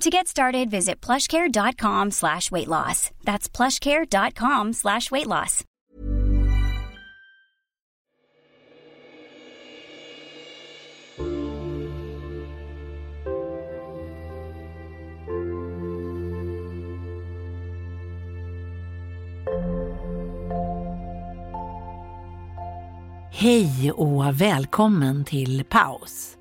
To get started, visit plushcare.com slash weight loss. That's plushcare.com slash weight loss. Hej och välkommen till Paus.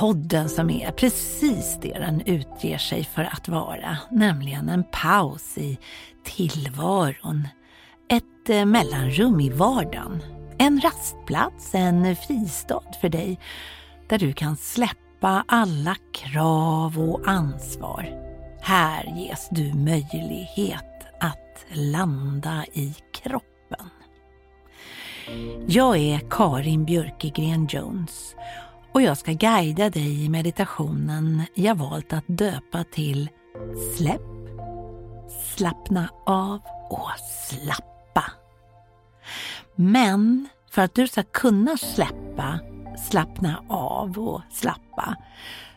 Podden som är precis det den utger sig för att vara, nämligen en paus i tillvaron. Ett eh, mellanrum i vardagen. En rastplats, en fristad för dig där du kan släppa alla krav och ansvar. Här ges du möjlighet att landa i kroppen. Jag är Karin Björkegren Jones och jag ska guida dig i meditationen jag valt att döpa till Släpp, slappna av och slappa. Men för att du ska kunna släppa, slappna av och slappa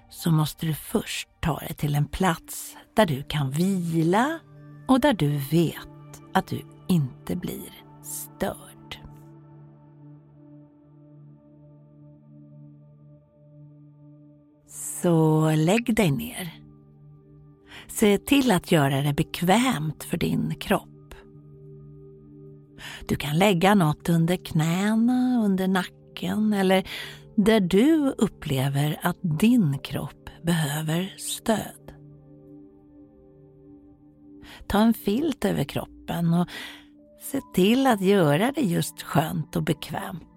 så måste du först ta dig till en plats där du kan vila och där du vet att du inte blir störd. Så lägg dig ner. Se till att göra det bekvämt för din kropp. Du kan lägga något under knäna, under nacken eller där du upplever att din kropp behöver stöd. Ta en filt över kroppen och se till att göra det just skönt och bekvämt.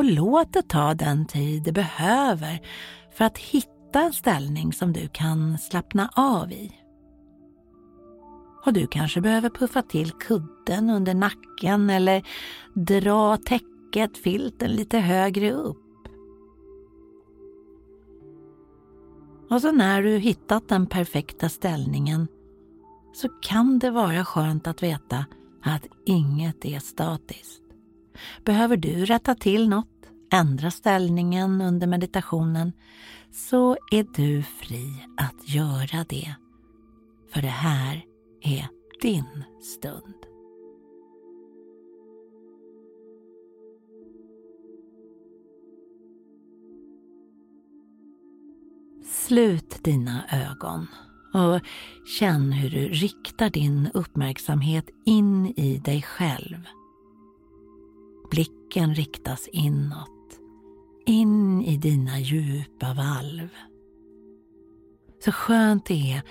Och låt det ta den tid det behöver för att hitta en ställning som du kan slappna av i. Och du kanske behöver puffa till kudden under nacken eller dra täcket, filten lite högre upp. Och så när du hittat den perfekta ställningen så kan det vara skönt att veta att inget är statiskt. Behöver du rätta till något, ändra ställningen under meditationen, så är du fri att göra det. För det här är din stund. Slut dina ögon och känn hur du riktar din uppmärksamhet in i dig själv Blicken riktas inåt, in i dina djupa valv. Så skönt det är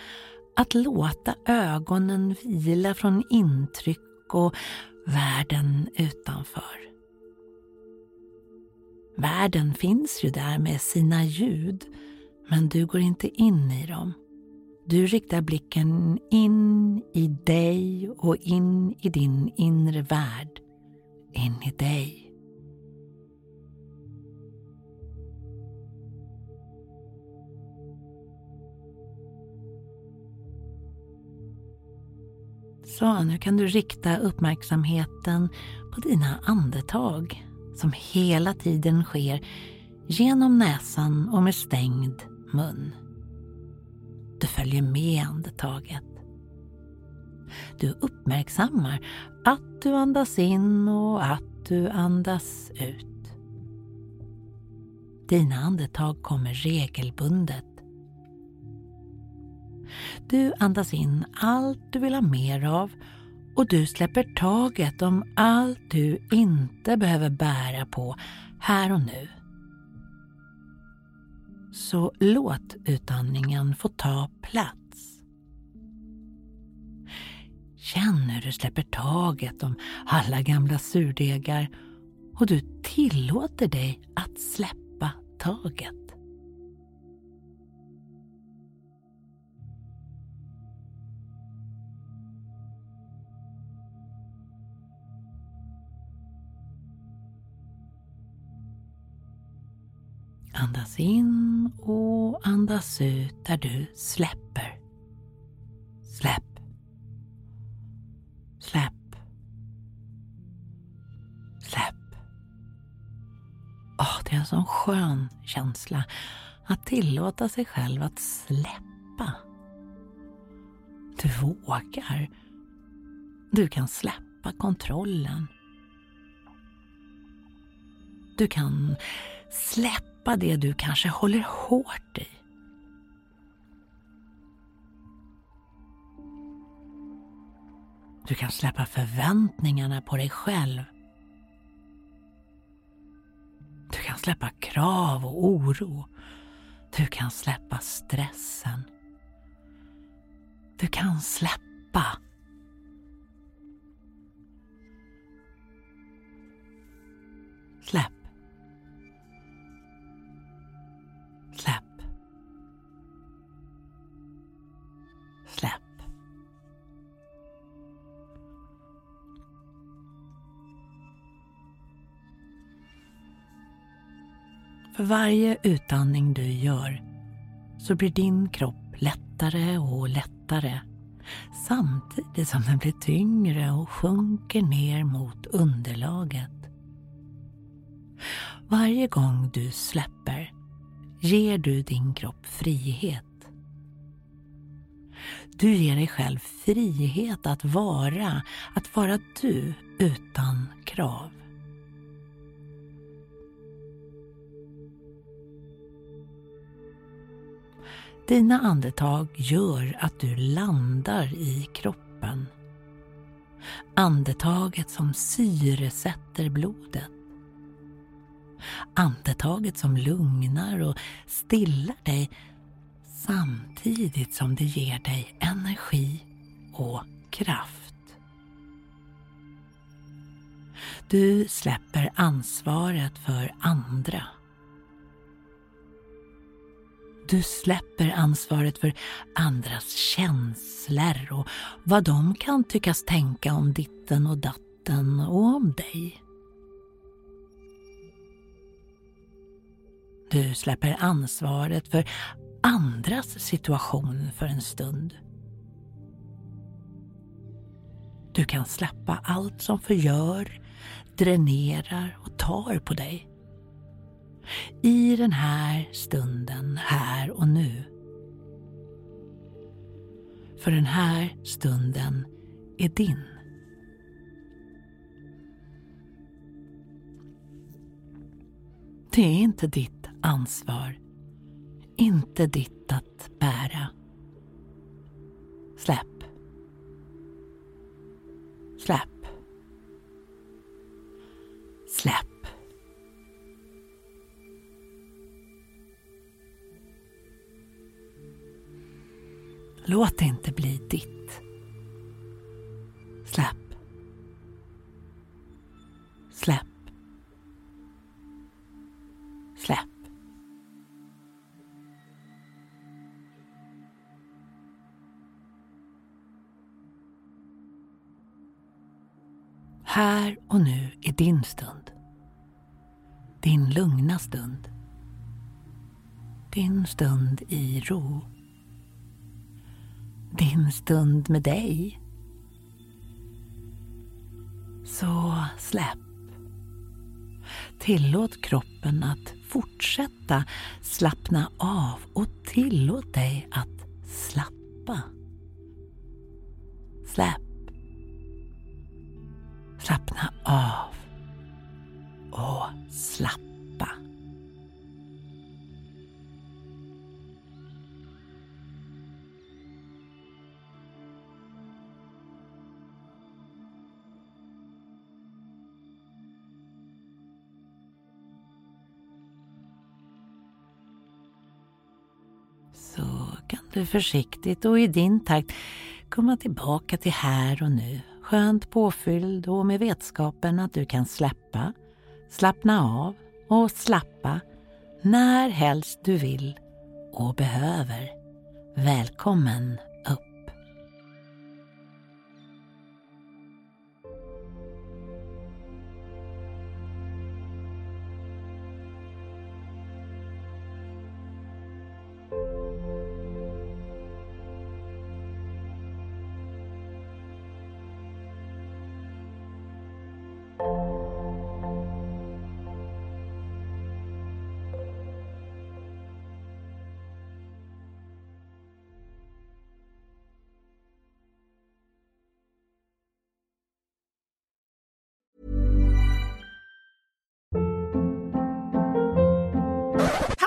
att låta ögonen vila från intryck och världen utanför. Världen finns ju där med sina ljud, men du går inte in i dem. Du riktar blicken in i dig och in i din inre värld in i dig. Så, nu kan du rikta uppmärksamheten på dina andetag som hela tiden sker genom näsan och med stängd mun. Du följer med andetaget. Du uppmärksammar att du andas in och att du andas ut. Dina andetag kommer regelbundet. Du andas in allt du vill ha mer av och du släpper taget om allt du inte behöver bära på här och nu. Så låt utandningen få ta plats. Känn hur du släpper taget om alla gamla surdegar och du tillåter dig att släppa taget. Andas in och andas ut där du släpper. Skön känsla att tillåta sig själv att släppa. Du vågar. Du kan släppa kontrollen. Du kan släppa det du kanske håller hårt i. Du kan släppa förväntningarna på dig själv. Släppa krav och oro. Du kan släppa stressen. Du kan släppa. Släpp. För varje utandning du gör så blir din kropp lättare och lättare samtidigt som den blir tyngre och sjunker ner mot underlaget. Varje gång du släpper ger du din kropp frihet. Du ger dig själv frihet att vara, att vara du utan krav. Dina andetag gör att du landar i kroppen. Andetaget som syresätter blodet. Andetaget som lugnar och stillar dig samtidigt som det ger dig energi och kraft. Du släpper ansvaret för andra du släpper ansvaret för andras känslor och vad de kan tyckas tänka om ditten och datten och om dig. Du släpper ansvaret för andras situation för en stund. Du kan släppa allt som förgör, dränerar och tar på dig i den här stunden, här och nu. För den här stunden är din. Det är inte ditt ansvar, inte ditt att bära. Släpp. Släpp. Släpp. Låt det inte bli ditt. Släpp. Släpp. Släpp. Här och nu är din stund. Din lugna stund. Din stund i ro din stund med dig. Så släpp. Tillåt kroppen att fortsätta slappna av och tillåt dig att slappa. Släpp. Slappna av och slappa. Du försiktigt och i din takt komma tillbaka till här och nu. Skönt påfylld och med vetskapen att du kan släppa, slappna av och slappa när helst du vill och behöver. Välkommen